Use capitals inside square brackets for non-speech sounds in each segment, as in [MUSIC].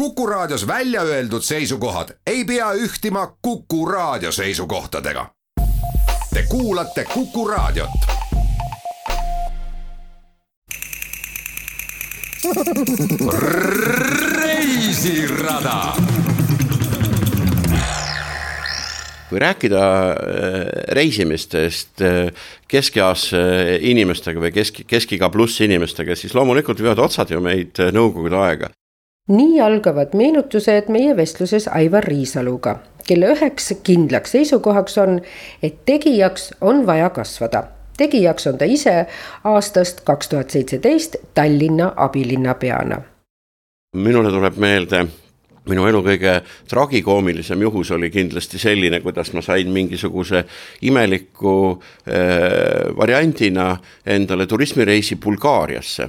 Kuku Raadios välja öeldud seisukohad ei pea ühtima Kuku Raadio seisukohtadega. Te kuulate Kuku Raadiot. reisirada kui rääkida äh, reisimistest äh, keskeas inimestega või kesk, keskiga pluss inimestega, siis loomulikult viivad otsad ju meid äh, nõukogude aega. Nii algavad meenutused meie vestluses Aivar Riisaluga, kelle üheks kindlaks seisukohaks on, et tegijaks on vaja kasvada. tegijaks on ta ise aastast kaks tuhat seitseteist Tallinna abilinnapeana. minule tuleb meelde minu elu kõige tragikoomilisem juhus oli kindlasti selline, kuidas ma sain mingisuguse imeliku äh, variandina endale turismireisi Bulgaariasse.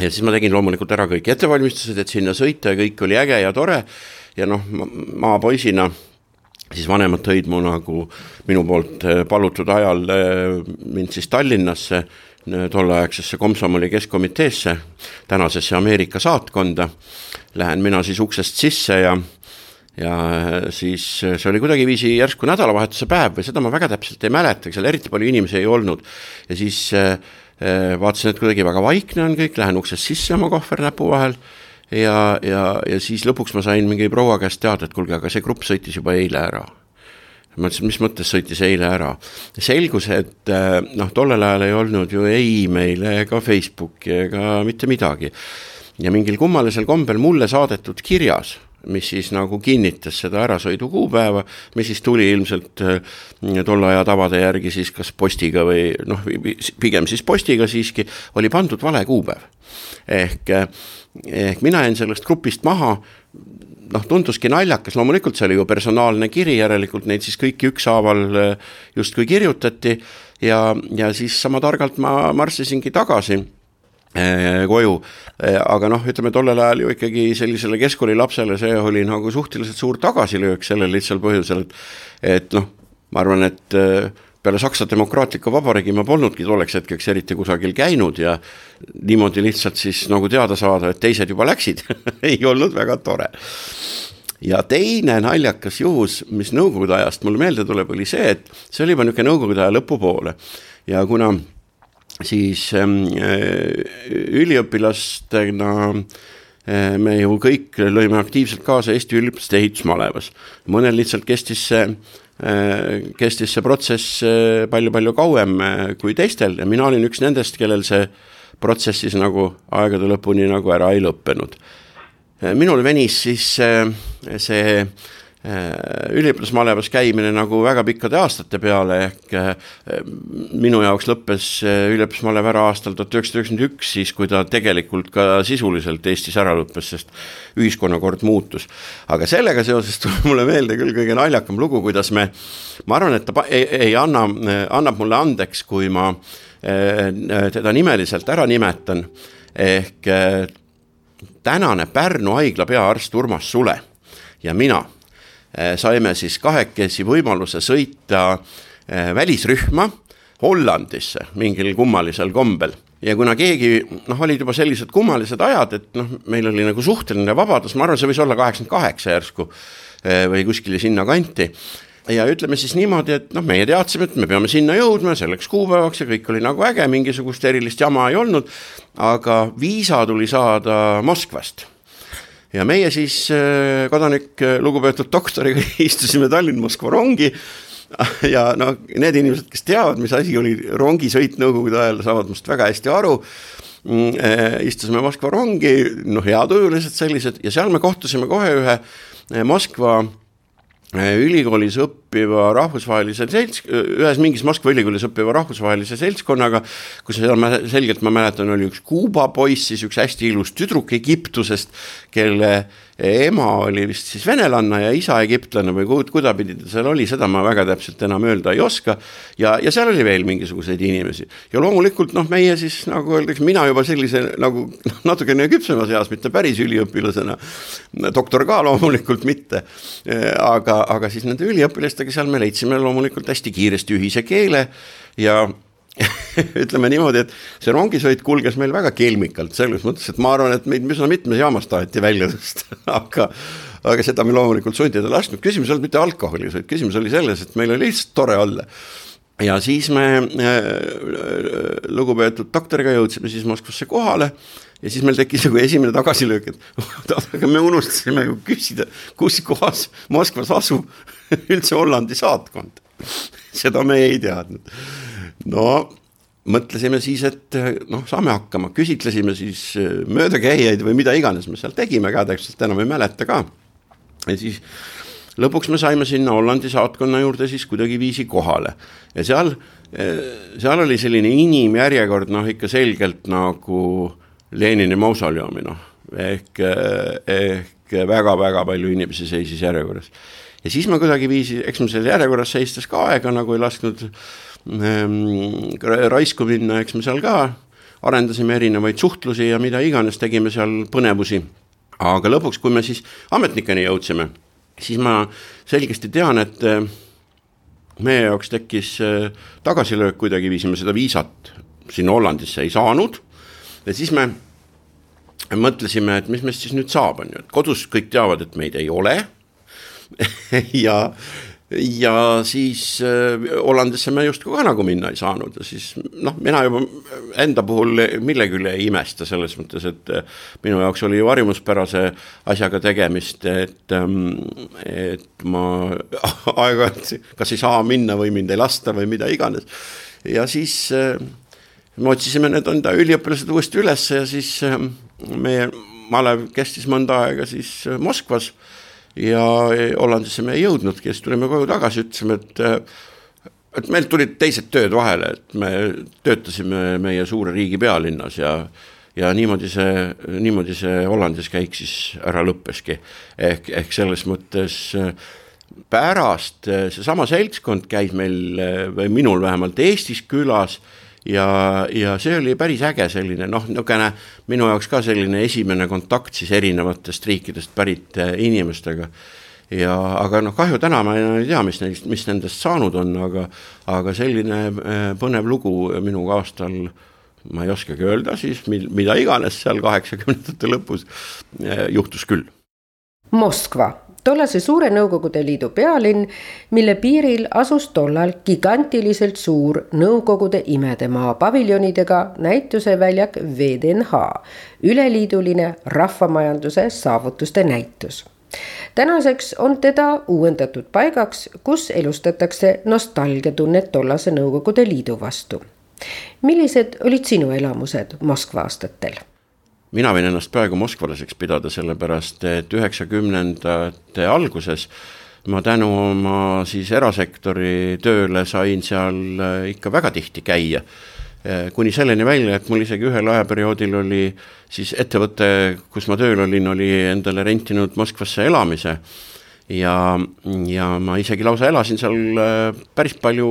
Ja siis ma tegin loomulikult ära kõik ettevalmistused, et sinna sõita ja kõik oli äge ja tore ja noh, maapoisina siis vanemad tõid mu nagu minu poolt äh, palutud ajal äh, mind siis Tallinnasse tolleaegsesse komsomoli keskkomiteesse, tänasesse Ameerika saatkonda. Lähen mina siis uksest sisse ja, ja siis see oli kuidagiviisi järsku nädalavahetuse päev või seda ma väga täpselt ei mäletagi, seal eriti palju inimesi ei olnud. ja siis äh, vaatasin, et kuidagi väga vaikne on kõik, lähen uksest sisse oma kohver näpu vahel ja, ja, ja siis lõpuks ma sain mingi proua käest teada, et kuulge, aga see grupp sõitis juba eile ära ma ütlesin, mis mõttes sõitis eile ära. selgus, et äh, noh, tollel ajal ei olnud ju ei email'e ega Facebooki ega mitte midagi. ja mingil kummalisel kombel mulle saadetud kirjas, mis siis nagu kinnitas seda ärasõidu kuupäeva, mis siis tuli ilmselt äh, tolle aja tavade järgi siis kas postiga või noh, pigem siis postiga siiski, oli pandud vale kuupäev. ehk, äh, ehk mina jäin sellest grupist maha noh, tunduski naljakas, loomulikult see oli ju personaalne kiri, järelikult neid siis kõiki ükshaaval äh, justkui kirjutati ja, ja siis sama targalt ma marssisingi tagasi koju, äh, aga noh, ütleme tollel ajal ju ikkagi sellisele keskkoolilapsele see oli nagu suhteliselt suur tagasilöök sellel lihtsal põhjusel, et et noh, ma arvan, et peale Saksa Demokraatliku Vabariigi ma polnudki tolleks hetkeks eriti kusagil käinud ja niimoodi lihtsalt siis nagu teada saada, et teised juba läksid [LAUGHS] ei olnud väga tore. ja teine naljakas juhus, mis nõukogude ajast mulle meelde tuleb, oli see, et see oli juba niisugune nõukogude aja lõpupoole ja kuna siis ähm, üliõpilastena äh, me ju kõik lõime aktiivselt kaasa Eesti üliõpilaste ehitusmalevas, mõnel lihtsalt kestis see Äh, kestis see protsess palju-palju äh, kauem äh, kui teistel ja mina olin üks nendest, kellel see protsess siis nagu aegade lõpuni nagu ära ei lõppenud. minul venis siis see Äh, üliõpilasmalevas käimine nagu väga pikkade aastate peale, ehk äh, minu jaoks lõppes äh, üliõpilasmalev ära aastal tuhat üheksasada üheksakümmend üks, siis kui ta tegelikult ka sisuliselt Eestis ära lõppes, sest ühiskonnakord muutus. aga sellega seoses [LAUGHS] tuleb mulle meelde küll kõige naljakam lugu, kuidas me, ma arvan, et ta ei, ei anna, annab mulle andeks, kui ma teda nimeliselt ära nimetan, ehk tänane Pärnu haigla peaarst Urmas Sule ja mina saime siis kahekesi võimaluse sõita eh, välisrühma Hollandisse mingil kummalisel kombel. Ja kuna keegi noh, olid juba sellised kummalised ajad, et noh, meil oli nagu suhteline vabadus, ma arvan, see võis olla kaheksakümmend kaheksa järsku eh, või kuskile sinnakanti. Ja ütleme siis niimoodi, et noh, meie teadsime, et me peame sinna jõudma selleks kuupäevaks ja kõik oli nagu äge, mingisugust erilist jama ei olnud. aga viisa tuli saada Moskvast ja meie siis, äh, kodanik, äh, lugupeetud doktoriga [LAUGHS] istusime Tallinn-Moskva rongi ja noh, need inimesed, kes teavad, mis asi oli rongisõit nõukogude ajal, saavad must väga hästi aru. Mm, äh, istusime Moskva rongi, noh, heatujulised sellised ja seal me kohtusime kohe ühe Moskva ülikoolis õppiva rahvusvahelise selts-, ühes mingis Moskva ülikoolis õppiva rahvusvahelise seltskonnaga, kus seal ma selgelt ma mäletan, oli üks Kuuba poiss, siis üks hästi ilus tüdruk Egiptusest, kelle ema oli vist siis venelanna ja isa egiptlane või kuid-, kuidapidi ta seal oli, seda ma väga täpselt enam öelda ei oska. ja, ja seal oli veel mingisuguseid inimesi ja loomulikult noh, meie siis nagu öeldakse, mina juba sellise nagu [LAUGHS] natukene küpsemas eas, mitte päris üliõpilasena. doktor ka loomulikult mitte. aga, aga siis nende üliõpilastega seal me leidsime loomulikult hästi kiiresti ühise keele ja [LAUGHS] ütleme niimoodi, et see rongisõit kulges meil väga kelmikalt, selles mõttes, et ma arvan, et meid üsna mitmes jaamas taheti välja tõsta, [LAUGHS] aga aga seda me loomulikult sundida ei lasknud, küsimus ei olnud mitte alkoholis, vaid küsimus oli selles, et meil oli lihtsalt tore olla ja siis me äh, lugupeetud doktoriga jõudsime siis Moskvasse kohale ja siis meil tekkis nagu esimene tagasilöök, et [LAUGHS] aga me unustasime ju küsida, kus kohas Moskvas asub üldse Hollandi saatkond. seda me ei teadnud. No mõtlesime siis, et noh, saame hakkama, küsitlesime siis möödakäijaid või mida iganes me seal tegime ka, täpselt enam ei mäleta ka. ja siis lõpuks me saime sinna Hollandi saatkonna juurde siis kuidagiviisi kohale ja seal, seal oli selline inimjärjekord noh, ikka selgelt nagu Lenini mausoleumi noh, ehk, ehk väga-väga palju inimesi seisis järjekorras. ja siis me kuidagiviisi, eks me seal järjekorras seistes ka aega nagu ei lasknud ähm, raisku minna, eks me seal ka arendasime erinevaid suhtlusi ja mida iganes, tegime seal põnevusi. aga lõpuks, kui me siis ametnikeni jõudsime siis ma selgesti tean, et äh, meie jaoks tekkis äh, tagasilöök kuidagiviisi, me seda viisat sinna Hollandisse ei saanud. Ja siis me mõtlesime, et mis meist siis nüüd saab, on ju, et kodus kõik teavad, et meid ei ole. [LAUGHS] Ja ja siis äh, Hollandisse me justkui ka nagu minna ei saanud ja siis noh, mina juba enda puhul millegi üle ei imesta selles mõttes, et äh, minu jaoks oli ju harjumuspärase asjaga tegemist, et ähm,, et ma [LAUGHS] aeg-ajalt kas ei saa minna või mind ei lasta või mida iganes. ja siis äh, me otsisime need enda üliõpilased uuesti üles ja siis meie malev kestis mõnda aega siis Moskvas ja Hollandisse me ei jõudnudki, siis tulime koju tagasi, ütlesime, et et meil tulid teised tööd vahele, et me töötasime meie suure riigi pealinnas ja ja niimoodi see, niimoodi see Hollandis käik siis ära lõppeski. ehk, ehk selles mõttes pärast seesama seltskond käis meil või minul vähemalt Eestis külas ja, ja see oli päris äge selline noh, niisugune minu jaoks ka selline esimene kontakt siis erinevatest riikidest pärit äh, inimestega. ja aga noh, kahju täna ma ei tea, mis neist, mis nendest saanud on, aga, aga selline äh, põnev lugu minuga aastal ma ei oskagi öelda siis, mil, mida iganes seal kaheksakümnendate lõpus äh, juhtus küll. Moskva tollase suure Nõukogude Liidu pealinn, mille piiril asus tollal gigantiliselt suur Nõukogude imedemaa paviljonidega näituseväljak VDNH, üleliiduline rahvamajanduse saavutuste näitus tänaseks on teda uuendatud paigaks, kus elustatakse nostalgiatunnet tollase Nõukogude Liidu vastu. millised olid sinu elamused Moskva aastatel? Mina võin ennast praegu moskvalaseks pidada, sellepärast et üheksakümnendate alguses ma tänu oma siis erasektori tööle sain seal äh, ikka väga tihti käia. Äh, kuni selleni välja, et mul isegi ühel ajaperioodil oli siis ettevõte, kus ma tööl olin, oli endale rentinud Moskvasse elamise ja, ja ma isegi lausa elasin seal äh, päris palju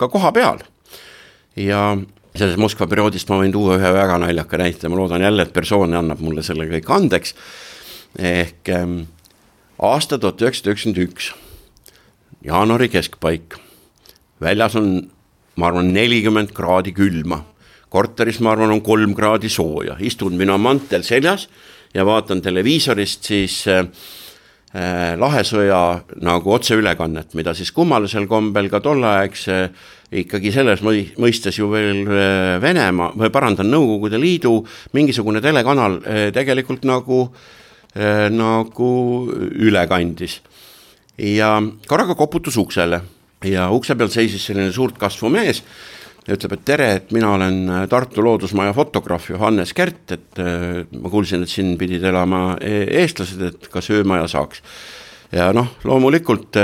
ka koha peal. ja sellest Moskva perioodist ma võin tuua ühe väga naljaka näite, ma loodan jälle, et persoon annab mulle selle kõik andeks. ehk ähm, aasta tuhat üheksasada üheksakümmend üks, jaanuari keskpaik, väljas on, ma arvan, nelikümmend kraadi külma, korteris, ma arvan, on kolm kraadi sooja, istun mina mantel seljas ja vaatan televiisorist siis äh, Lahesõja nagu otseülekannet, mida siis kummalisel kombel ka tolleaegse äh, ikkagi selles mõistes ju veel äh, Venemaa või parandan, Nõukogude Liidu mingisugune telekanal äh, tegelikult nagu, äh, nagu üle kandis. ja korraga koputus uksele ja ukse peal seisis selline suurt kasvu mees ja ütleb, et tere, et mina olen Tartu Loodusmaja fotograaf Johannes Kärt, et ma kuulsin, et siin pidid elama e-, eestlased, et kas öömaja saaks. ja noh, loomulikult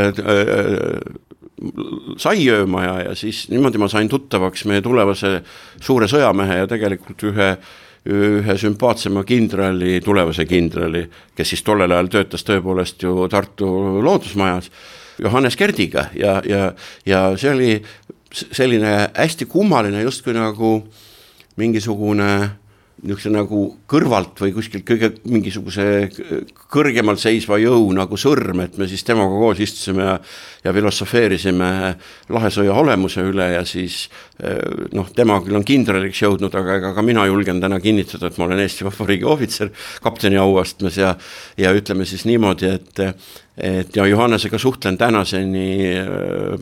sai öömaja ja siis niimoodi ma sain tuttavaks meie tulevase suure sõjamehe ja tegelikult ühe ühe sümpaatsema kindrali, tulevase kindrali, kes siis tollel ajal töötas tõepoolest ju Tartu loodusmajas, Johannes Kerdiga ja, ja, ja see oli selline hästi kummaline justkui nagu mingisugune niisuguse nagu kõrvalt või kuskilt kõige mingisuguse kõrgemal seisva jõu nagu sõrm, et me siis temaga koos istusime ja ja filosofeerisime Lahesõja olemuse üle ja siis noh, tema küll on kindraliks jõudnud, aga ega ka mina julgen täna kinnitada, et ma olen Eesti Vabariigi ohvitser kapteni auastmes ja ja ütleme siis niimoodi, et et ja Johannesega suhtlen tänaseni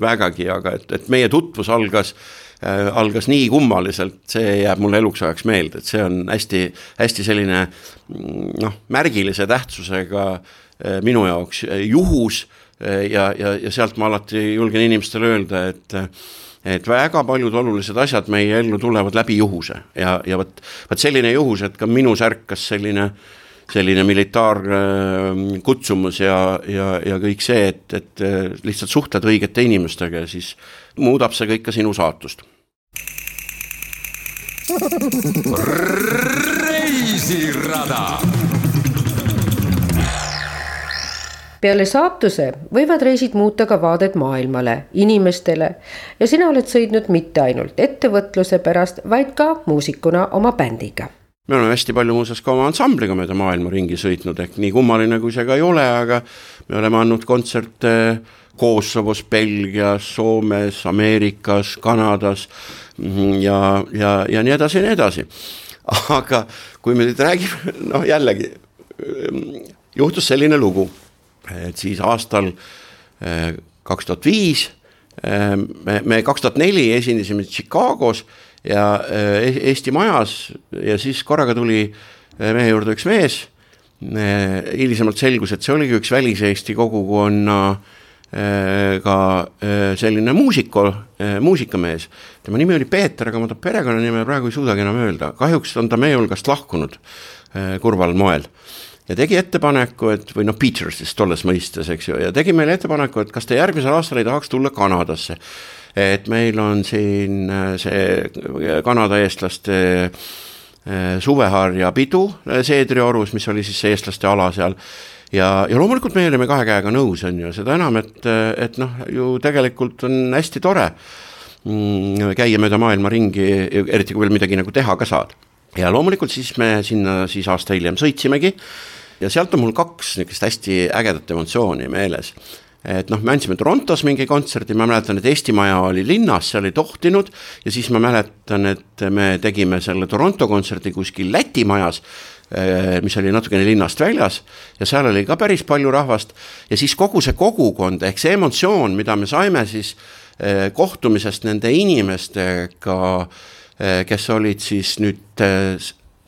vägagi, aga et, et meie tutvus algas Äh, algas nii kummaliselt, see jääb mulle eluks ajaks meelde, et see on hästi, hästi selline mm, noh, märgilise tähtsusega äh, minu jaoks äh, juhus ja, ja, ja sealt ma alati julgen inimestele öelda, et et väga paljud olulised asjad meie ellu tulevad läbi juhuse. Ja, ja vot, vot selline juhus, et ka minus ärkas selline selline militaarkutsumus ja, ja, ja kõik see, et, et lihtsalt suhtled õigete inimestega ja siis muudab see kõik ka sinu saatust. Reisirada. peale saatuse võivad reisid muuta ka vaadet maailmale, inimestele. Ja sina oled sõitnud mitte ainult ettevõtluse pärast, vaid ka muusikuna oma bändiga me oleme hästi palju muuseas ka oma ansambliga mööda maailma ringi sõitnud, ehk nii kummaline kui see ka ei ole, aga me oleme andnud kontserte Kosovos, Belgias, Soomes, Ameerikas, Kanadas mhm, ja, ja, ja nii edasi ja nii edasi. aga kui me nüüd räägime, noh jällegi juhtus selline lugu, et siis aastal eh, kaks tuhat viis eh, me, me kaks tuhat neli esindasime Chicagos ja eh, Eesti Majas ja siis korraga tuli mehe juurde üks mees. hilisemalt selgus, et see oligi üks väliseesti kogukonna ka selline muusiko, muusikamees. tema nimi oli Peeter, aga ma ta perekonnanime praegu ei suudagi enam öelda, kahjuks on ta meie hulgast lahkunud kurval moel. ja tegi ettepaneku, et või noh, Peter siis tolles mõistes, eks ju, ja tegi meile ettepaneku, et kas te järgmisel aastal ei tahaks tulla Kanadasse. Et meil on siin see Kanada eestlaste suveharja pidu Seedriorus, mis oli siis eestlaste ala seal ja, ja loomulikult meie olime kahe käega nõus, on ju, seda enam, et, et noh, ju tegelikult on hästi tore mm, käia mööda maailma ringi, eriti kui veel midagi nagu teha ka saad. ja loomulikult siis me sinna siis aasta hiljem sõitsimegi ja sealt on mul kaks niisugust hästi ägedat emotsiooni meeles et noh, me andsime Torontos mingi kontserdi, ma mäletan, et Eesti Maja oli linnas, seal ei tohtinud ja siis ma mäletan, et me tegime selle Toronto kontserdi kuskil Läti majas Äh, mis oli natukene linnast väljas ja seal oli ka päris palju rahvast. Ja siis kogu see kogukond ehk see emotsioon, mida me saime siis äh, kohtumisest nende inimestega, äh, kes olid siis nüüd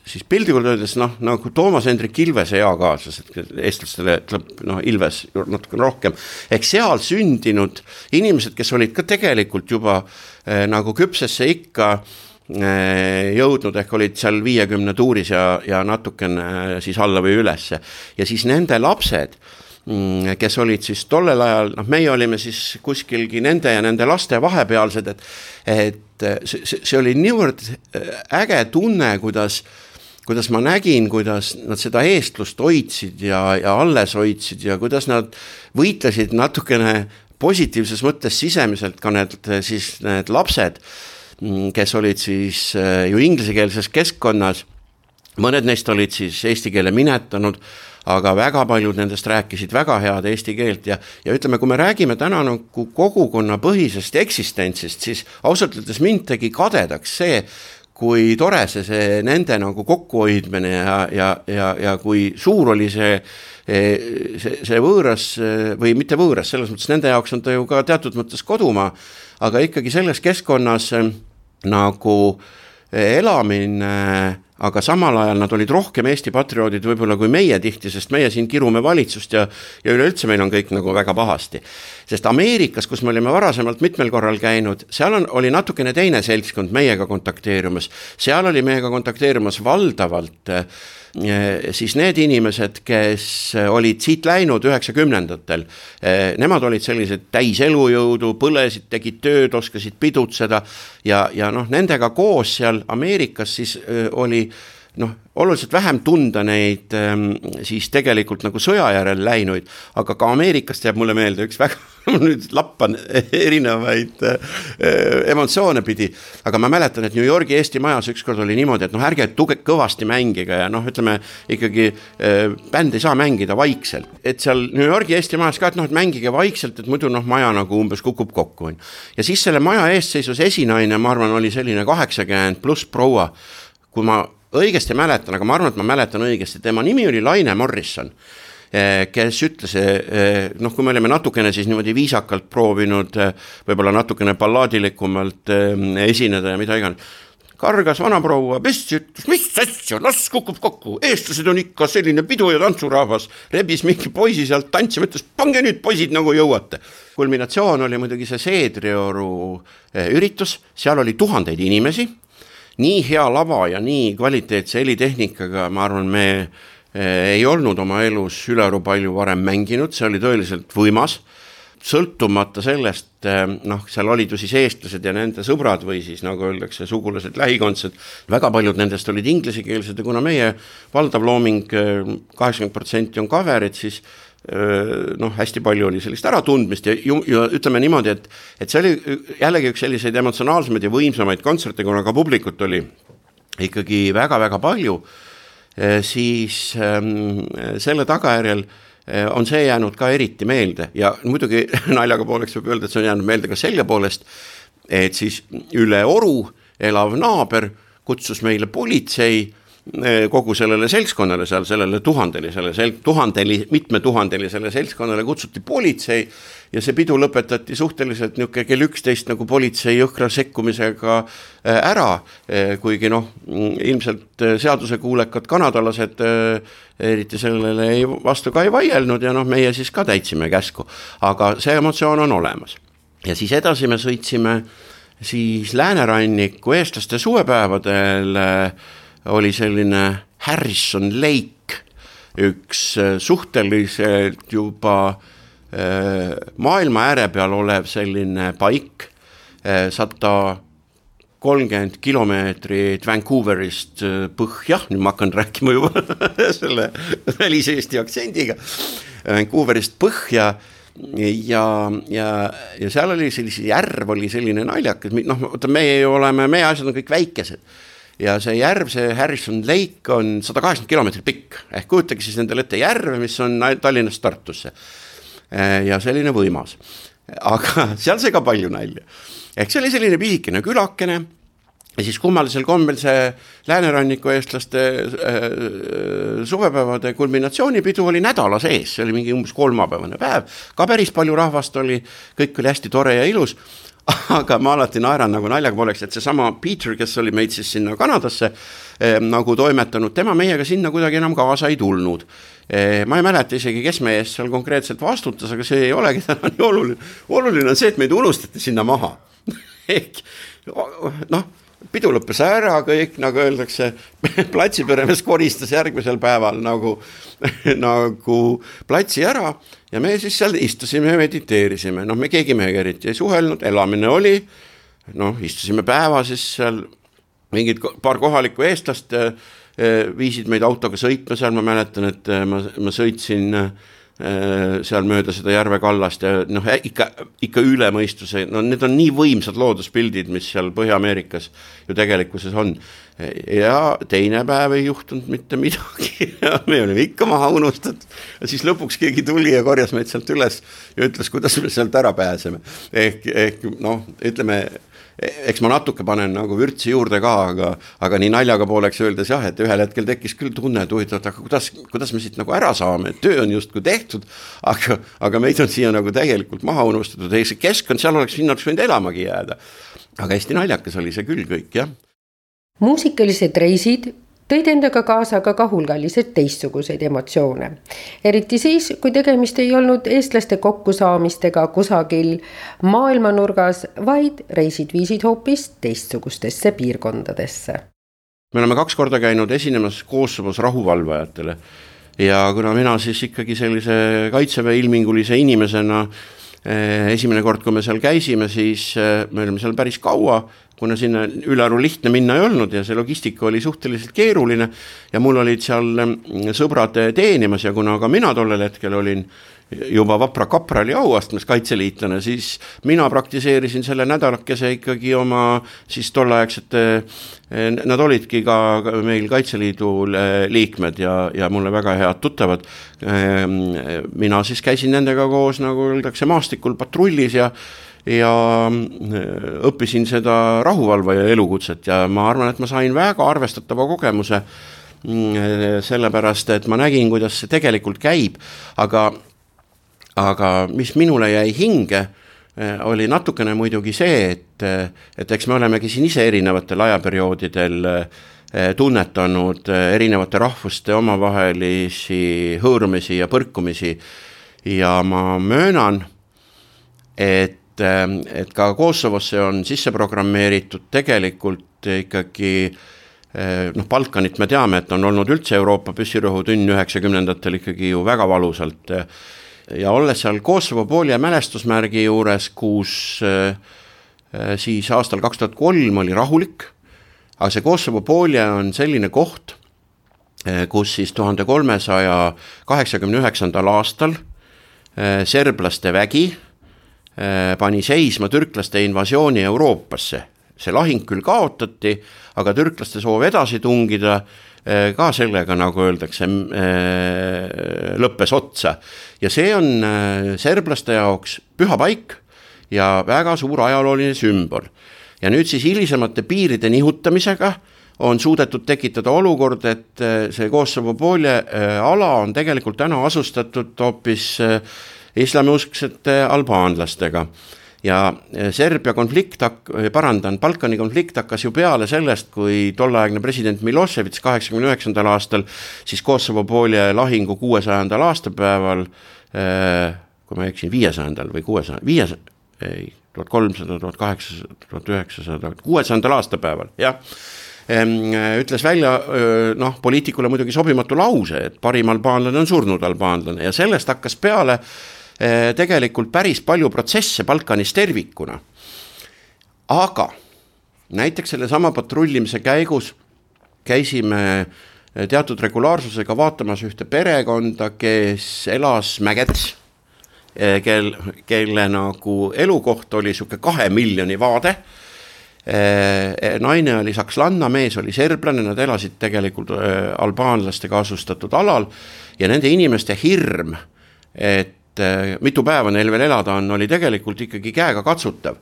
siis piltlikult öeldes noh, nagu Toomas Hendrik Ilvese eakaaslased, eestlastele ütleb noh, Ilves natukene rohkem, ehk seal sündinud inimesed, kes olid ka tegelikult juba eh, nagu küpsesse ikka eh, Äh, jõudnud, ehk olid seal viiekümne tuuris ja, ja natukene äh, siis alla või ülesse. ja siis nende lapsed, mm, kes olid siis tollel ajal, noh, meie olime siis kuskilgi nende ja nende laste vahepealsed, et et äh, see, see oli niivõrd äge tunne, kuidas kuidas ma nägin, kuidas nad seda eestlust hoidsid ja, ja alles hoidsid ja kuidas nad võitlesid natukene positiivses mõttes sisemiselt ka need siis need lapsed Mm, kes olid siis äh, ju inglisekeelses keskkonnas, mõned neist olid siis eesti keele minetanud, aga väga paljud nendest rääkisid väga head eesti keelt ja, ja ütleme, kui me räägime täna nagu kogukonnapõhisest eksistentsist, siis ausalt öeldes mind tegi kadedaks see, kui tore see, see nende nagu kokkuhoidmine ja, ja, ja, ja kui suur oli see see, see võõras või mitte võõras, selles mõttes nende jaoks on ta ju ka teatud mõttes kodumaa, aga ikkagi selles keskkonnas äh, nagu elamine, aga samal ajal nad olid rohkem Eesti patrioodid võib-olla kui meie tihti, sest meie siin kirume valitsust ja, ja üleüldse meil on kõik nagu väga pahasti. sest Ameerikas, kus me olime varasemalt mitmel korral käinud, seal on, oli natukene teine seltskond meiega kontakteerumas, seal oli meiega kontakteerumas valdavalt äh, siis need inimesed, kes olid siit läinud üheksakümnendatel, eh, nemad olid sellised täis elujõudu, põlesid, tegid tööd, oskasid pidutseda ja, ja noh, nendega koos seal Ameerikas siis eh, oli noh, oluliselt vähem tunda neid ähm, siis tegelikult nagu sõja järel läinuid, aga ka Ameerikast jääb mulle meelde üks väga, [LAUGHS] nüüd lappan erinevaid äh, emotsioone pidi, aga ma mäletan, et New Yorgi Eesti Majas ükskord oli niimoodi, et noh, ärge tuge-, kõvasti mängige ja noh, ütleme ikkagi äh, bänd ei saa mängida vaikselt, et seal New Yorgi Eesti Majas ka, et noh, et mängige vaikselt, et muidu noh, maja nagu umbes kukub kokku, on ju. ja siis selle maja ees seisus esinaine, ma arvan, oli selline kaheksakümmend pluss proua, kui ma õigesti mäletan, aga ma arvan, et ma mäletan õigesti, tema nimi oli Laine Morrison eh, kes ütles, eh, noh, kui me olime natukene siis niimoodi viisakalt proovinud eh, võib-olla natukene ballaadilikumalt esineda ja mida iganes, kargas vanaproua püsti, ütles, mis asja, las kukub kokku, eestlased on ikka selline pidu ja tantsurahvas, rebis mingi poisi sealt tantsima, ütles, pange nüüd poisid nagu jõuate. kulminatsioon oli muidugi see Seedrioru üritus, seal oli tuhandeid inimesi nii hea lava ja nii kvaliteetse helitehnikaga, ma arvan, me eh, ei olnud oma elus ülearu palju varem mänginud, see oli tõeliselt võimas, sõltumata sellest, eh, noh, seal olid ju siis eestlased ja nende sõbrad või siis nagu öeldakse, sugulased, lähikondsed, väga paljud nendest olid inglisekeelsed ja kuna meie valdav looming, eh, kaheksakümmend protsenti on cover'id, siis noh, hästi palju oli sellist äratundmist ja, ja ütleme niimoodi, et, et see oli jällegi üks selliseid emotsionaalsemaid ja võimsamaid kontserte, kuna ka publikut oli ikkagi väga-väga palju, siis ähm, selle tagajärjel on see jäänud ka eriti meelde ja muidugi [LAUGHS] naljaga pooleks võib öelda, et see on jäänud meelde ka selle poolest, et siis üle oru elav naaber kutsus meile politsei kogu sellele seltskonnale seal, sellele tuhandelisele sel-, tuhandeli, mitmetuhandelisele seltskonnale kutsuti politsei ja see pidu lõpetati suhteliselt niisugune kell üksteist nagu politsei jõhkra sekkumisega eh, ära, eh, kuigi noh, ilmselt seadusekuulekad kanadalased eriti sellele ei, vastu ka ei vaielnud ja noh, meie siis ka täitsime käsku, aga see emotsioon on olemas. ja siis edasi me sõitsime siis lääneranniku eestlaste suvepäevadel äh, oli selline Harrison Lake, üks äh, suhteliselt juba äh, maailma ääre peal olev selline paik, äh, sada kolmkümmend kilomeetrit Vancouverist põhja, nüüd ma hakkan rääkima juba [LAUGHS] selle väliseesti aktsendiga, Vancouverist põhja ja, ja, ja seal oli sellise järv oli selline naljakas, noh, vaata, meie ju oleme, meie asjad on kõik väikesed ja see järv, see Harrison Lake on sada kaheksakümmend kilomeetrit pikk, ehk kujutage siis endale ette järve, mis on Tallinnast Tartusse. Äh, ja selline võimas, aga [LAUGHS] seal sai ka palju nalja. ehk see oli selline pisikene külakene. Ja siis kummalisel kombel see lääneranniku eestlaste äh, suvepäevade kulminatsioonipidu oli nädala sees, see oli mingi umbes kolmapäevane päev, ka päris palju rahvast oli, kõik oli hästi tore ja ilus [LAUGHS] aga ma alati naeran nagu naljaga pooleks, et seesama Peter, kes oli meid siis sinna Kanadasse eh, nagu toimetanud, tema meiega sinna kuidagi enam kaasa ei tulnud eh,. ma ei mäleta isegi, kes meie eest seal konkreetselt vastutas, aga see ei olegi täna nii oluline. oluline on see, et meid unustati sinna maha [LAUGHS] ehk noh pidu lõppes ära, kõik nagu öeldakse, [LAUGHS] platsiperemees koristas järgmisel päeval nagu, [LAUGHS] nagu platsi ära ja me siis seal istusime ja mediteerisime, noh, me keegi meiega eriti ei suhelnud, elamine oli, noh, istusime päeva siis seal, mingid paar kohalikku eestlast eh, viisid meid autoga sõitma seal, ma mäletan, et eh, ma, ma sõitsin Äh, seal mööda seda järve kallast ja noh, ikka, ikka üle mõistuse, no need on nii võimsad looduspildid, mis seal Põhja-Ameerikas ju tegelikkuses on. ja teine päev ei juhtunud mitte midagi [LAUGHS] ja me olime ikka maha unustatud. siis lõpuks keegi tuli ja korjas meid sealt üles ja ütles, kuidas me sealt ära pääseme. ehk, ehk noh, ütleme eks ma natuke panen nagu vürtsi juurde ka, aga, aga nii naljaga pooleks öeldes jah, et ühel hetkel tekkis küll tunne, et huvitav, et aga kuidas, kuidas me siit nagu ära saame, et töö on justkui tehtud, aga, aga meid on siia nagu täielikult maha unustatud, ei see keskkond, seal oleks, sinna oleks võinud elamagi jääda. aga hästi naljakas oli see küll kõik, jah muusikalised reisid tõid endaga kaasa ka kahulgalliselt teistsuguseid emotsioone. eriti siis, kui tegemist ei olnud eestlaste kokkusaamistega kusagil maailmanurgas, vaid reisid viisid hoopis teistsugustesse piirkondadesse. me oleme kaks korda käinud esinemas Kosovos rahuvalvajatele ja kuna mina siis ikkagi sellise kaitseväe ilmingulise inimesena eh, esimene kord, kui me seal käisime, siis eh, me olime seal päris kaua kuna sinna ülearu lihtne minna ei olnud ja see logistika oli suhteliselt keeruline ja mul olid seal mm, sõbrad teenimas ja kuna ka mina tollel hetkel olin juba vapra kaprali auastmes kaitseliitlane, siis mina praktiseerisin selle nädalakese ikkagi oma siis tolleaegsete, nad olidki ka meil Kaitseliidu liikmed ja, ja mulle väga head tuttavad. mina siis käisin nendega koos, nagu öeldakse, maastikul patrullis ja ja õppisin seda rahuvalvaja elukutset ja ma arvan, et ma sain väga arvestatava kogemuse sellepärast, et ma nägin, kuidas see tegelikult käib, aga aga mis minule jäi hinge, eh, oli natukene muidugi see, et, et eks me olemegi siin ise erinevatel ajaperioodidel tunnetanud erinevate rahvuste omavahelisi hõõrumisi ja põrkumisi. Ja ma möönan, et, et ka Kosovosse on sisse programmeeritud tegelikult ikkagi noh, Balkanit me teame, et on olnud üldse Euroopa püssirõhutünn üheksakümnendatel ikkagi ju väga valusalt. Ja olles seal Kosovo poolje mälestusmärgi juures, kus äh, äh, siis aastal kaks tuhat kolm oli rahulik, aga see Kosovo poolje on selline koht, äh, kus siis tuhande kolmesaja kaheksakümne üheksandal aastal serblaste vägi pani seisma türklaste invasiooni Euroopasse. see lahing küll kaotati, aga türklaste soov edasi tungida Äh, ka sellega, nagu öeldakse, äh, lõppes otsa. ja see on äh, serblaste jaoks püha paik ja väga suur ajalooline sümbol. ja nüüd siis hilisemate piiride nihutamisega on suudetud tekitada olukord, et see Kosovo poolje ala on tegelikult täna asustatud hoopis islamiusksete albaanlastega. Ja eh, Serbia konflikt eh, parandan, Balkani konflikt hakkas ju peale sellest, kui tolleaegne president Milošević kaheksakümne üheksandal aastal siis Kosovo poolje lahingu kuuesajandal aastapäeval, eh, kui ma ei eksi, viiesajandal või kuuesaja, viies-, ei, tuhat kolmsada, tuhat kaheksasada, tuhat üheksasada, kuuesajandal aastapäeval, jah. Ütles välja noh, poliitikule muidugi sobimatu lause, et parim albaanlane on surnud albaanlane ja sellest hakkas peale äh, tegelikult päris palju protsesse Balkanis tervikuna. aga näiteks sellesama patrullimise käigus käisime eh, teatud regulaarsusega vaatamas ühte perekonda, kes elas mägedes, eh, kel, kelle nagu elukoht oli sihuke kahe miljoni vaade naine oli sakslanna, mees oli serblane, nad elasid tegelikult albaanlastega asustatud alal ja nende inimeste hirm, et mitu päeva neil veel elada on, oli tegelikult ikkagi käegakatsutav.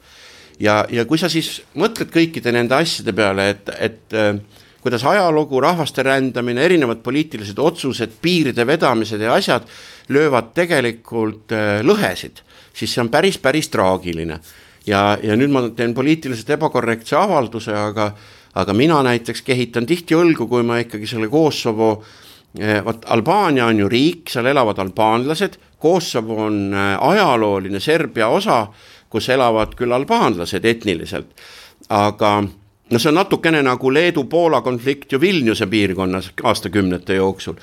ja, ja kui sa siis mõtled kõikide nende asjade peale, et, et äh, kuidas ajalugu, rahvaste rändamine, erinevad poliitilised otsused, piiride vedamised ja asjad löövad tegelikult äh, lõhesid, siis see on päris, päris traagiline. ja, ja nüüd ma teen poliitiliselt ebakorrektse avalduse, aga, aga mina näiteks kehitan tihti õlgu, kui ma ikkagi selle Kosovo vot Albaania on ju riik, seal elavad albaanlased, Kosovo on äh, ajalooline Serbia osa, kus elavad küll albaanlased etniliselt, aga no see on natukene nagu Leedu-Poola konflikt ju Vilniuse piirkonnas aastakümnete jooksul.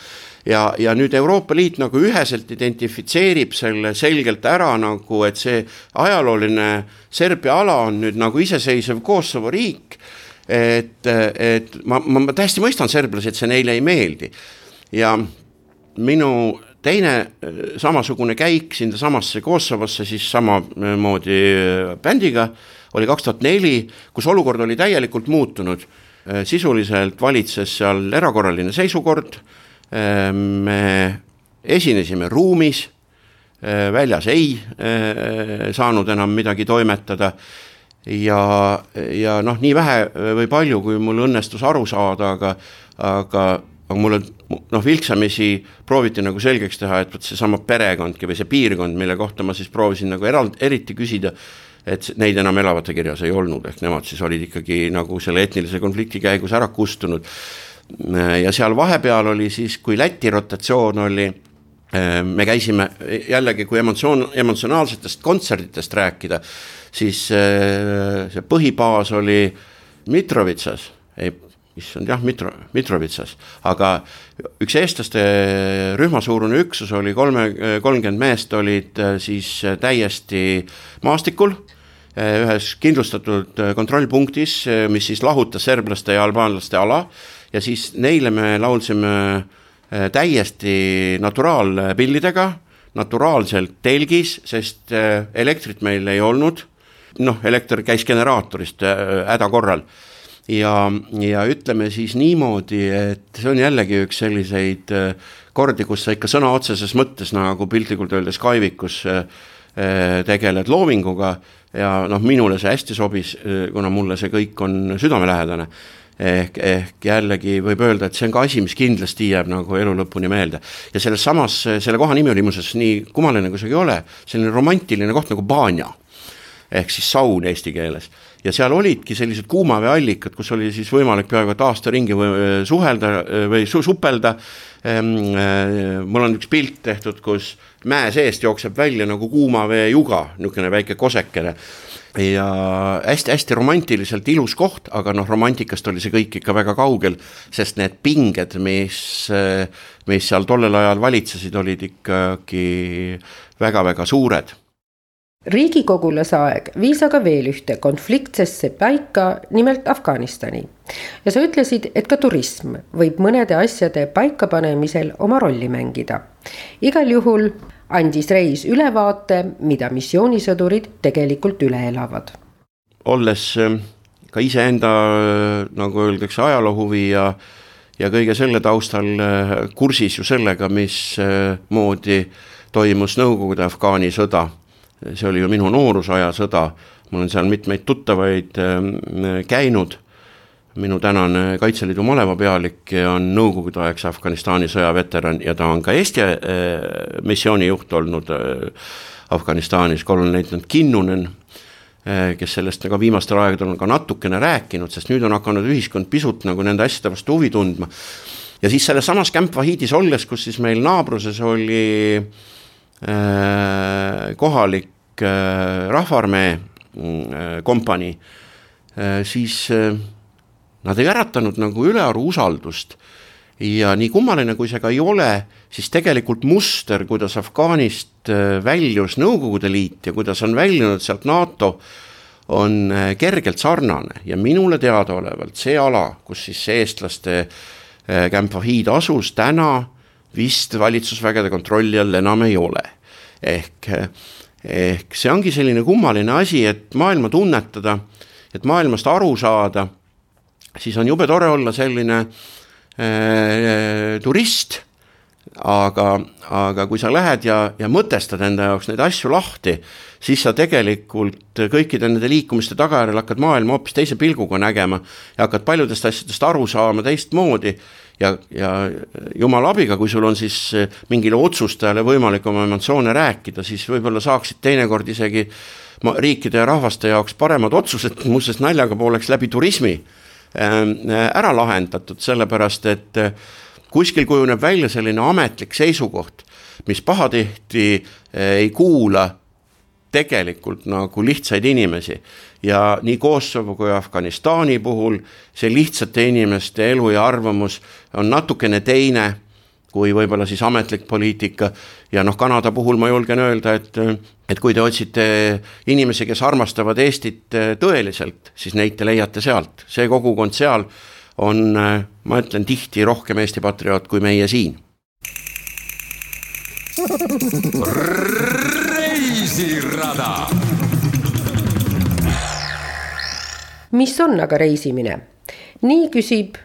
ja, ja nüüd Euroopa Liit nagu üheselt identifitseerib selle selgelt ära nagu, et see ajalooline Serbia ala on nüüd nagu iseseisev Kosovo riik. et, et ma, ma, ma täiesti mõistan serblasi, et see neile ei meeldi ja minu teine äh, samasugune käik sinnasamasse Kosovosse siis samamoodi äh, bändiga oli kaks tuhat neli, kus olukord oli täielikult muutunud. Äh, sisuliselt valitses seal erakorraline seisukord, me esinesime ruumis, väljas ei saanud enam midagi toimetada. Ja, ja noh, nii vähe või palju, kui mul õnnestus aru saada, aga, aga aga mulle noh, vilksamisi prooviti nagu selgeks teha, et vot seesama perekondki või see piirkond, mille kohta ma siis proovisin nagu eraldi, eriti küsida, et neid enam elavate kirjas ei olnud, ehk nemad siis olid ikkagi nagu selle etnilise konflikti käigus ära kustunud. ja seal vahepeal oli siis, kui Läti rotatsioon oli, me käisime jällegi, kui emotsioon, emotsionaalsetest kontsertidest rääkida, siis see põhibaas oli Mitrovitsas, ei issand jah, Mitro, Mitrovitsas, aga üks eestlaste rühmasuurune üksus oli kolme, kolmkümmend meest olid äh, siis äh, täiesti maastikul ühes kindlustatud kontrollpunktis, mis siis lahutas serblaste ja albaanlaste ala. Ja siis neile me laulsime täiesti naturaalpillidega, naturaalselt telgis, sest elektrit meil ei olnud. Noh, elekter käis generaatorist häda korral ja, ja ütleme siis niimoodi, et see on jällegi üks selliseid äh, kordi, kus sa ikka sõna otseses mõttes nagu piltlikult öeldes kaevikus äh, äh, tegeled loominguga ja noh, minule see hästi sobis, kuna mulle see kõik on südamelähedane ehk, ehk jällegi võib öelda, et see on ka asi, mis kindlasti jääb nagu elu lõpuni meelde. ja selles samas, selle koha nimi oli muuseas nii kummaline, kui see ei ole, selline romantiline koht nagu Banja ehk siis saun eesti keeles. Ja seal olidki sellised kuumaveeallikad, kus oli siis võimalik peaaegu et aasta ringi või suhelda või su supelda. Ehm, eh, mul on üks pilt tehtud, kus mäe seest jookseb välja nagu kuumaveejuga, niisugune väike kosekene ja hästi-hästi romantiliselt ilus koht, aga noh, romantikast oli see kõik ikka väga kaugel, sest need pinged, mis, mis seal tollel ajal valitsesid, olid ikkagi väga-väga suured riigikogulase aeg viis aga veel ühte konfliktsesse paika, nimelt Afganistani. ja sa ütlesid, et ka turism võib mõnede asjade paikapanemisel oma rolli mängida. igal juhul andis Reis ülevaate, mida missioonisõdurid tegelikult üle elavad. olles äh, ka iseenda, äh, nagu öeldakse, ajaloohuvi ja ja kõige selle taustal äh, kursis ju sellega, mismoodi toimus Nõukogude Afgaani sõda see oli ju minu noorusaja sõda, mul on seal mitmeid tuttavaid ähm, käinud, minu tänane Kaitseliidu malevapealik on nõukogudeaegse Afganistani sõjaveteran ja ta on ka Eesti äh, missioonijuht olnud äh, Afganistanis, kolonelleitnant Kinnunen, kes sellest ka viimastel aegadel on ka natukene rääkinud, sest nüüd on hakanud ühiskond pisut nagu nende asjade vastu huvi tundma. ja siis selles samas Camp Vahidis olles, kus siis meil naabruses oli Äh, kohalik äh, Rahvaarmee äh, kompanii, siis nad ei äratanud nagu ülearu usaldust. Ja nii kummaline, kui see ka ei ole, siis tegelikult muster, kuidas Afganist väljus Nõukogude Liit ja kuidas on väljunud sealt NATO, on kergelt sarnane. Ja minule teadaolevalt see ala, kus siis eestlaste Camp Vahid asus, täna vist valitsusvägede kontrolli all enam ei ole. ehk, ehk see ongi selline kummaline asi, et maailma tunnetada, et maailmast aru saada, siis on jube tore olla selline äh, turist aga, aga kui sa lähed ja, ja mõtestad enda jaoks neid asju lahti, siis sa tegelikult kõikide nende liikumiste tagajärjel hakkad maailma hoopis teise pilguga nägema ja hakkad paljudest asjadest aru saama teistmoodi ja, ja jumala abiga, kui sul on siis mingile otsustajale võimalik oma emotsioone rääkida, siis võib-olla saaksid teinekord isegi riikide ja rahvaste jaoks paremad otsused, [LAUGHS] muuseas naljaga pooleks läbi turismi ähm, ära lahendatud, sellepärast et kuskil kujuneb välja selline ametlik seisukoht, mis pahatihti eh, ei kuula tegelikult nagu lihtsaid inimesi ja nii Kosovo kui Afganistani puhul see lihtsate inimeste elu ja arvamus on natukene teine kui võib-olla siis ametlik poliitika ja noh, Kanada puhul ma julgen öelda, et et kui te otsite inimesi, kes armastavad Eestit eh, tõeliselt, siis neid te leiate sealt, see kogukond seal on, äh, ma ütlen tihti rohkem Eesti patrioot kui meie siin. reisirada. Mis on aga reisimine? nii küsib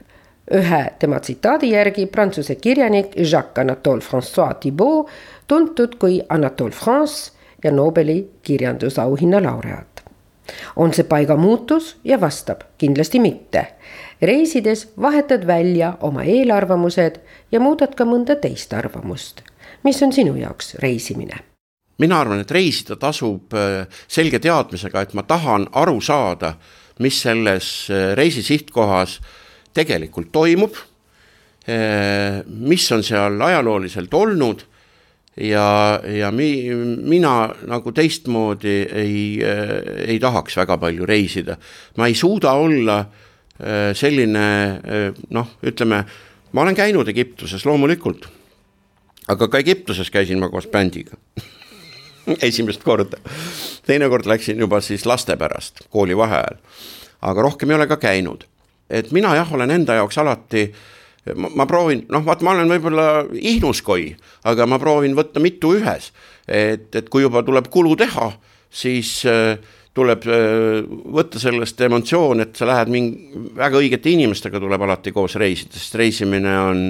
ühe tema tsitaadi järgi prantsuse kirjanik Jacques Anatole Francois Thibault, tuntud kui Anatole France ja Nobeli kirjandusauhinna laureaat. on see paigamuutus ja vastab kindlasti mitte reisides vahetad välja oma eelarvamused ja muudad ka mõnda teist arvamust. mis on sinu jaoks reisimine? mina arvan, et reisida tasub äh, selge teadmisega, et ma tahan aru saada, mis selles äh, reisi sihtkohas tegelikult toimub, äh, mis on seal ajalooliselt olnud ja, ja mi-, mina nagu teistmoodi ei, ei tahaks väga palju reisida. ma ei suuda olla äh, Äh, selline äh, noh, ütleme, ma olen käinud Egiptuses loomulikult, aga ka Egiptuses käisin ma koos bändiga [LAUGHS] [LAUGHS] esimest korda. teinekord läksin juba siis laste pärast kooli vaheajal, aga rohkem ei ole ka käinud. et mina jah, olen enda jaoks alati ma, ma proovin, noh, vaat ma olen võib-olla ihnuskoi, aga ma proovin võtta mitu ühes, et, et kui juba tuleb kulu teha, siis äh, tuleb äh, võtta sellest emotsioon, et sa lähed mingi väga õigete inimestega tuleb alati koos reisida, sest reisimine on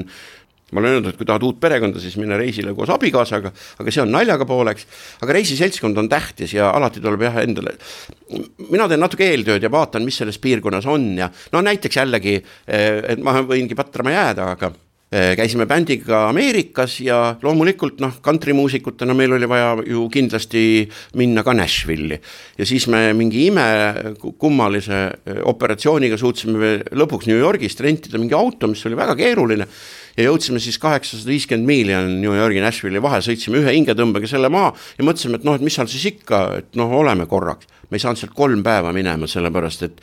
ma olen öelnud, et kui tahad uut perekonda, siis mine reisile koos abikaasaga, aga see on naljaga pooleks, aga reisiseltskond on tähtis ja alati tuleb jah, endale, mina teen natuke eeltööd ja vaatan, mis selles piirkonnas on ja no näiteks jällegi, äh, et ma võingi patrama jääda, aga Äh, käisime bändiga Ameerikas ja loomulikult noh, kantrimuusikutena meil oli vaja ju kindlasti minna ka Nashville'i. ja siis me mingi imekummalise äh, operatsiooniga suutsime lõpuks New Yorgist rentida mingi auto, mis oli väga keeruline ja jõudsime siis kaheksasada viiskümmend miili on New Yorgi, Nashville'i vahe, sõitsime ühe hingetõmbega selle maha ja mõtlesime, et noh, et mis seal siis ikka, et noh, oleme korraks me ei saanud sealt kolm päeva minema, sellepärast et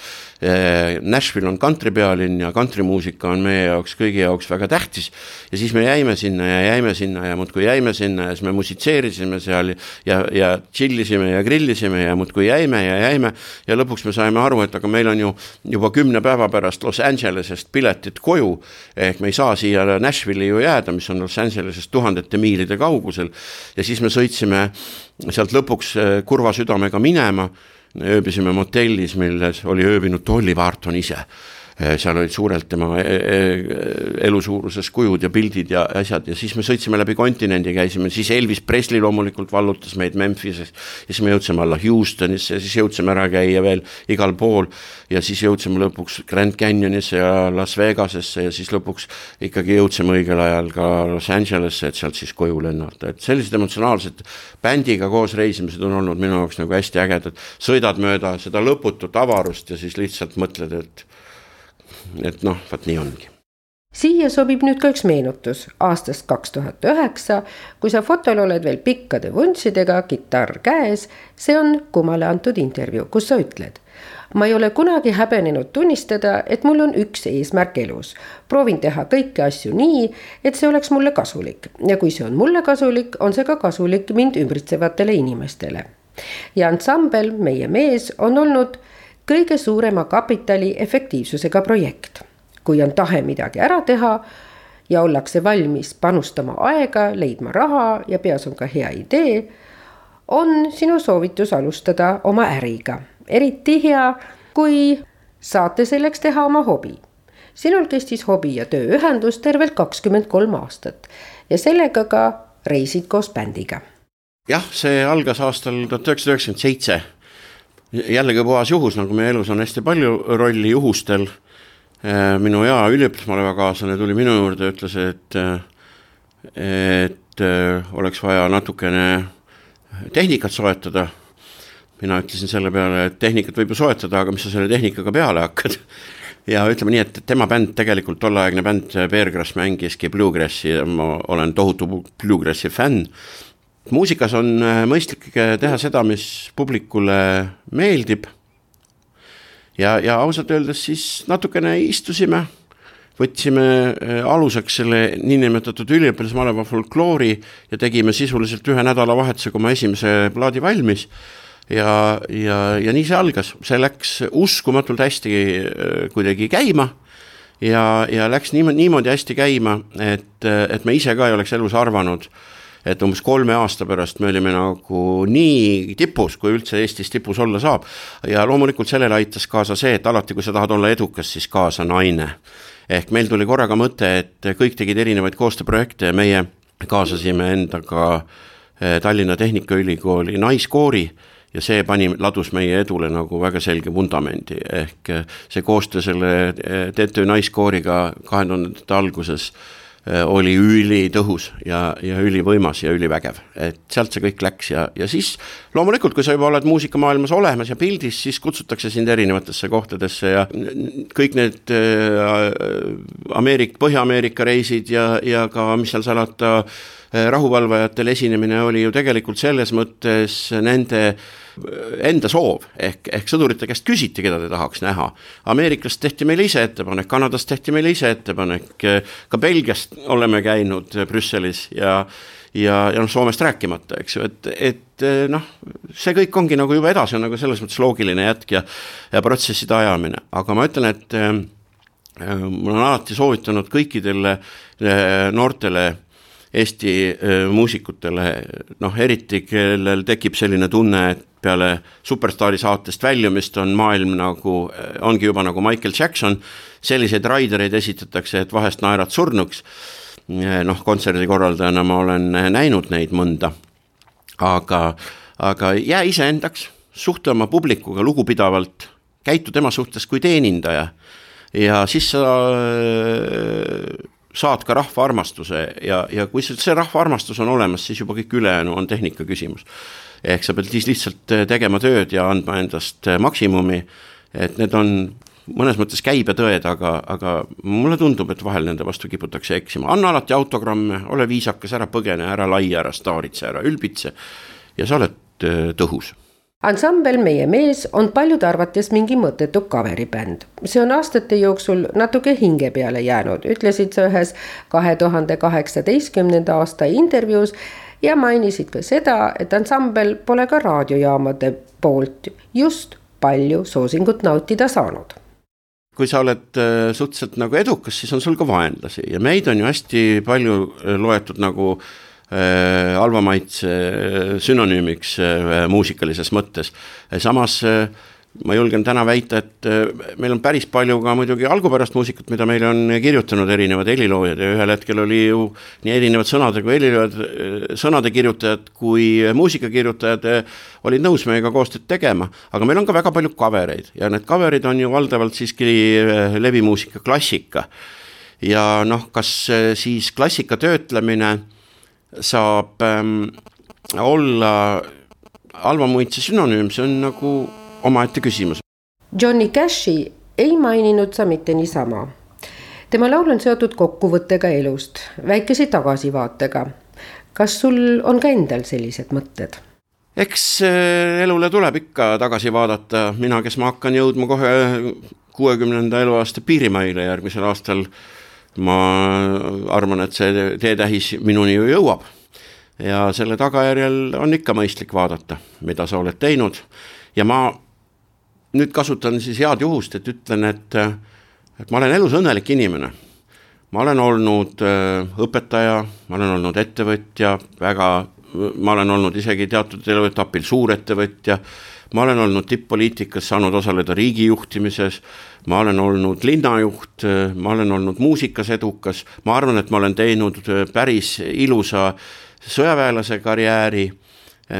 eh, Nashville on kantripealinn ja kantrimuusika on meie jaoks, kõigi jaoks väga tähtis. ja siis me jäime sinna ja jäime sinna ja muudkui jäime sinna ja siis me musitseerisime seal ja, ja chill isime ja grillisime ja muudkui jäime ja jäime. ja lõpuks me saime aru, et aga meil on ju juba kümne päeva pärast Los Angelesest piletid koju. ehk me ei saa siia Nashville'i ju jääda, mis on Los Angelesest tuhandete miilide kaugusel. ja siis me sõitsime sealt lõpuks eh, kurva südamega minema ööbisime motellis, milles oli ööbinud Dolly Parton ise seal olid suurelt tema eh, eh, elusuuruses kujud ja pildid ja asjad. Ja siis me sõitsime läbi kontinendi, käisime, siis Elvis Presley loomulikult vallutas meid Memphises. ja siis me jõudsime alla Houstonisse ja siis jõudsime ära käia veel igal pool. Ja siis jõudsime lõpuks Grand Canyonisse ja Las Vegasesse ja siis lõpuks ikkagi jõudsime õigel ajal ka Los Angelesse, et sealt siis koju lennata, et sellised emotsionaalsed bändiga koos reisimised on olnud minu jaoks nagu hästi ägedad, sõidad mööda seda lõputut avarust ja siis lihtsalt mõtled, et et noh, vot nii ongi siia sobib nüüd ka üks meenutus aastast kaks tuhat üheksa, kui sa fotol oled veel pikkade vuntsidega, kitarr käes. see on Kumale antud intervjuu, kus sa ütled. ma ei ole kunagi häbenenud tunnistada, et mul on üks eesmärk elus. proovin teha kõiki asju nii, et see oleks mulle kasulik ja kui see on mulle kasulik, on see ka kasulik mind ümbritsevatele inimestele. ja ansambel Meie mees on olnud kõige suurema kapitali efektiivsusega projekt. kui on tahe midagi ära teha ja ollakse valmis panustama aega, leidma raha ja peas on ka hea idee, on sinu soovitus alustada oma äriga. eriti hea, kui saate selleks teha oma hobi. sinul kestis hobi ja töö ühendus tervelt kakskümmend kolm aastat ja sellega ka reisid koos bändiga. jah, see algas aastal tuhat üheksasada üheksakümmend seitse jällegi puhas juhus, nagu meie elus on hästi palju rolli juhustel. Äh, minu hea üliõpilasmalevakaaslane tuli minu juurde ütles, et, et äh, oleks vaja natukene tehnikat soetada. mina ütlesin selle peale, et tehnikat võib ju soetada, aga mis sa selle tehnikaga peale hakkad [LAUGHS] ja ütleme nii, et tema bänd, tegelikult tolleaegne bänd Beargrass mängiski Bluegrassi ma olen tohutu Bluegrassi fänn muusikas on äh, mõistlik äh, teha seda, mis publikule meeldib. ja, ja ausalt öeldes siis natukene istusime, võtsime äh, aluseks selle niinimetatud üliõpilasmaleva folkloori ja tegime sisuliselt ühe nädalavahetusega oma esimese plaadi valmis ja, ja, ja nii see algas, see läks uskumatult hästi kuidagi käima ja, ja läks niimoodi, niimoodi hästi käima, et, et me ise ka ei oleks elus arvanud äh, et umbes kolme aasta pärast me olime nagu nii tipus, kui üldse Eestis tipus olla saab. ja loomulikult sellele aitas kaasa see, et alati, kui sa tahad olla edukas, siis kaasa naine. ehk meil tuli korraga mõte, et kõik tegid erinevaid koostööprojekte ja meie kaasasime endaga eh, Tallinna Tehnikaülikooli naiskoori ja see pani, ladus meie edule nagu väga selge vundamendi, ehk eh, see koostöö selle eh, TTÜ naiskooriga kahe tuhandete alguses äh, oli ülitõhus ja, ja ülivõimas ja ülivägev, et sealt see kõik läks ja, ja siis loomulikult, kui sa juba oled muusikamaailmas olemas ja pildis, siis kutsutakse sind erinevatesse kohtadesse ja kõik need äh, Ameerik-, Põhja-Ameerika reisid ja, ja ka, mis seal salata äh,, rahuvalvajatel esinemine oli ju tegelikult selles mõttes nende äh, enda soov. Ehk, ehk sõdurite käest küsiti, keda te tahaks näha. Ameerikast tehti meile ise ettepanek, Kanadast tehti meile ise ettepanek, ka Belgiast oleme käinud Brüsselis ja ja, ja noh, Soomest rääkimata, eks ju, et, et noh, see kõik ongi nagu juba edasi on nagu selles mõttes loogiline jätk ja ja protsesside ajamine, aga ma ütlen, et äh, mul on alati soovitanud kõikidele äh, noortele Eesti muusikutele, noh eriti, kellel tekib selline tunne, et peale Superstaari saatest väljumist on maailm nagu, ongi juba nagu Michael Jackson, selliseid raidereid esitatakse, et vahest naerad surnuks, noh kontserdikorraldajana ma olen näinud neid mõnda, aga, aga jää iseendaks, suhtle oma publikuga lugupidavalt, käitu tema suhtes kui teenindaja. Ja siis sa saad ka rahva armastuse ja, ja kui see rahva armastus on olemas, siis juba kõik ülejäänu on tehnika küsimus. ehk sa pead siis lihtsalt äh, tegema tööd ja andma endast äh, maksimumi, et need on mõnes mõttes käibetõed, aga, aga mulle tundub, et vahel nende vastu kiputakse eksima, anna alati autogramme, ole viisakas, ära põgene, ära laia, ära staaritse, ära ülbitse. ja sa oled äh, tõhus ansambel Meie mees on paljude arvates mingi mõttetu coveribänd. see on aastate jooksul natuke hinge peale jäänud, ütlesid sa ühes kahe tuhande kaheksateistkümnenda aasta intervjuus ja mainisid ka seda, et ansambel pole ka raadiojaamade poolt just palju soosingut nautida saanud kui sa oled äh, suhteliselt nagu edukas, siis on sul ka vaenlasi ja meid on ju hästi palju äh, loetud nagu äh, halva maitse äh, sünonüümiks äh, muusikalises mõttes. samas äh, ma julgen täna väita, et äh, meil on päris palju ka muidugi algupärast muusikat, mida meile on kirjutanud erinevad heliloojad ja ühel hetkel oli ju nii erinevad sõnade kui heliloojad, äh, sõnade kirjutajad kui muusikakirjutajad äh, olid nõus meiega koostööd tegema, aga meil on ka väga palju cover eid ja need cover'id on ju valdavalt siiski levimuusika klassika. ja noh, kas siis klassika töötlemine saab ähm, olla halva muitse sünonüüm, see on nagu omaette küsimus. Johnny Cashi ei maininud sa mitte niisama. tema laul on seotud kokkuvõttega elust, väikese tagasivaatega. kas sul on ka endal sellised mõtted? eks eh, elule tuleb ikka tagasi vaadata, mina, kes ma hakkan jõudma kohe kuuekümnenda eluaasta piirimaile järgmisel aastal, ma arvan, et see teetähis minuni ju jõuab. ja selle tagajärjel on ikka mõistlik vaadata, mida sa oled teinud ja ma nüüd kasutan siis head juhust, et ütlen, et, et ma olen elus õnnelik inimene. ma olen olnud äh, õpetaja, ma olen olnud ettevõtja, väga, ma olen olnud isegi teatud eluetapil suurettevõtja, ma olen olnud tipp-poliitikas, saanud osaleda riigi juhtimises, ma olen olnud linnajuht, ma olen olnud muusikas edukas, ma arvan, et ma olen teinud päris ilusa sõjaväelase karjääri,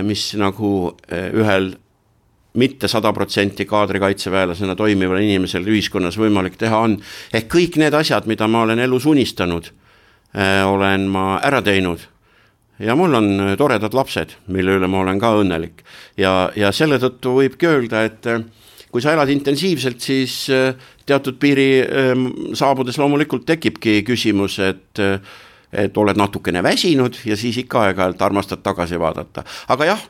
mis nagu ühel mitte sada protsenti kaadrikaitseväelasena toimival inimesel ühiskonnas võimalik teha on. ehk kõik need asjad, mida ma olen elus unistanud, äh, olen ma ära teinud. Ja mul on toredad lapsed, mille üle ma olen ka õnnelik. ja, ja selle tõttu võibki öelda, et äh, kui sa elad intensiivselt, siis äh, teatud piiri saabudes loomulikult tekibki küsimus, et et oled natukene väsinud ja siis ikka aeg-ajalt armastad tagasi vaadata. aga jah,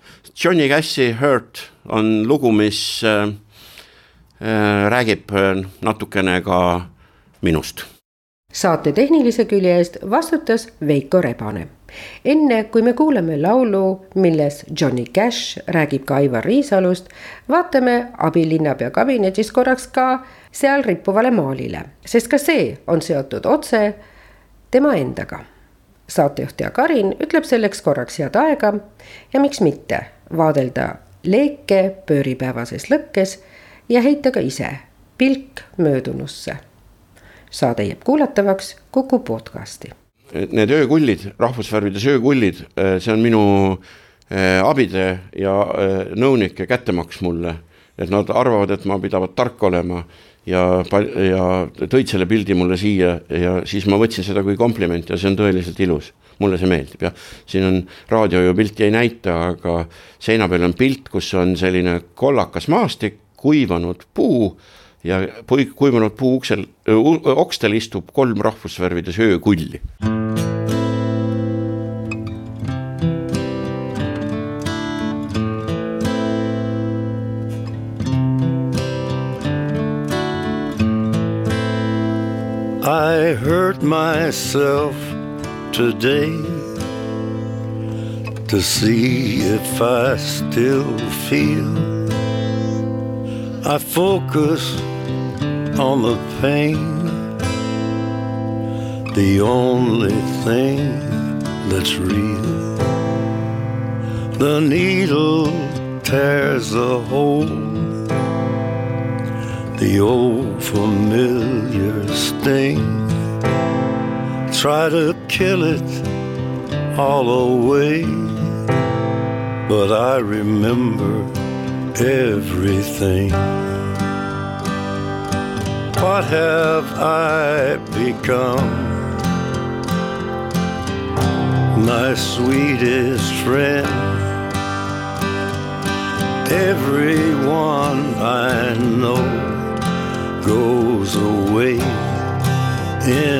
Johnny Cashi Hurt on lugu, mis äh, äh, räägib äh, natukene ka minust. saate tehnilise külje eest vastutas Veiko Rebane. Enne kui me kuuleme laulu, milles Johnny Cash räägib ka Aivar Riisalust, vaatame abilinnapea kabinetis korraks ka seal rippuvale maalile, sest ka see on seotud otse tema endaga. saatejuhtaja Karin ütleb selleks korraks head aega ja miks mitte vaadelda leeke pööripäevases lõkkes ja heita ka ise pilk möödunusse. saade jääb kuulatavaks Kuku podcasti. Need öökullid, rahvusvärvides öökullid, see on minu eh, abide ja eh, nõunike kättemaks mulle, et nad arvavad, et ma pidavat tark olema ja, ja tõid selle pildi mulle siia ja siis ma võtsin seda kui komplimenti ja see on tõeliselt ilus. mulle see meeldib jah, siin on, raadio ju pilti ei näita, aga seina peal on pilt, kus on selline kollakas maastik, kuivanud puu ja kuivanud puu uksel, okstel istub kolm rahvusvärvides öökulli I hurt myself today to see if I still feel. I focus on the pain, the only thing that's real. The needle tears a hole, the old familiar sting. Try to kill it all away, but I remember everything. What have I become? My sweetest friend. Everyone I know goes away in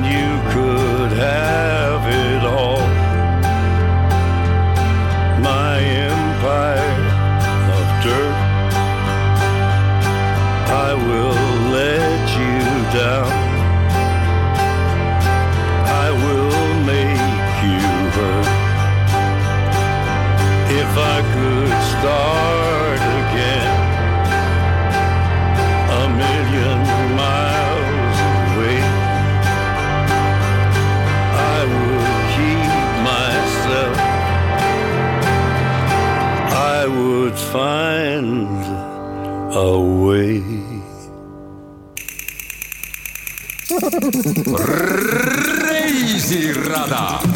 And you could have it all. My empire of dirt. I will let you down. Find a way. reisirada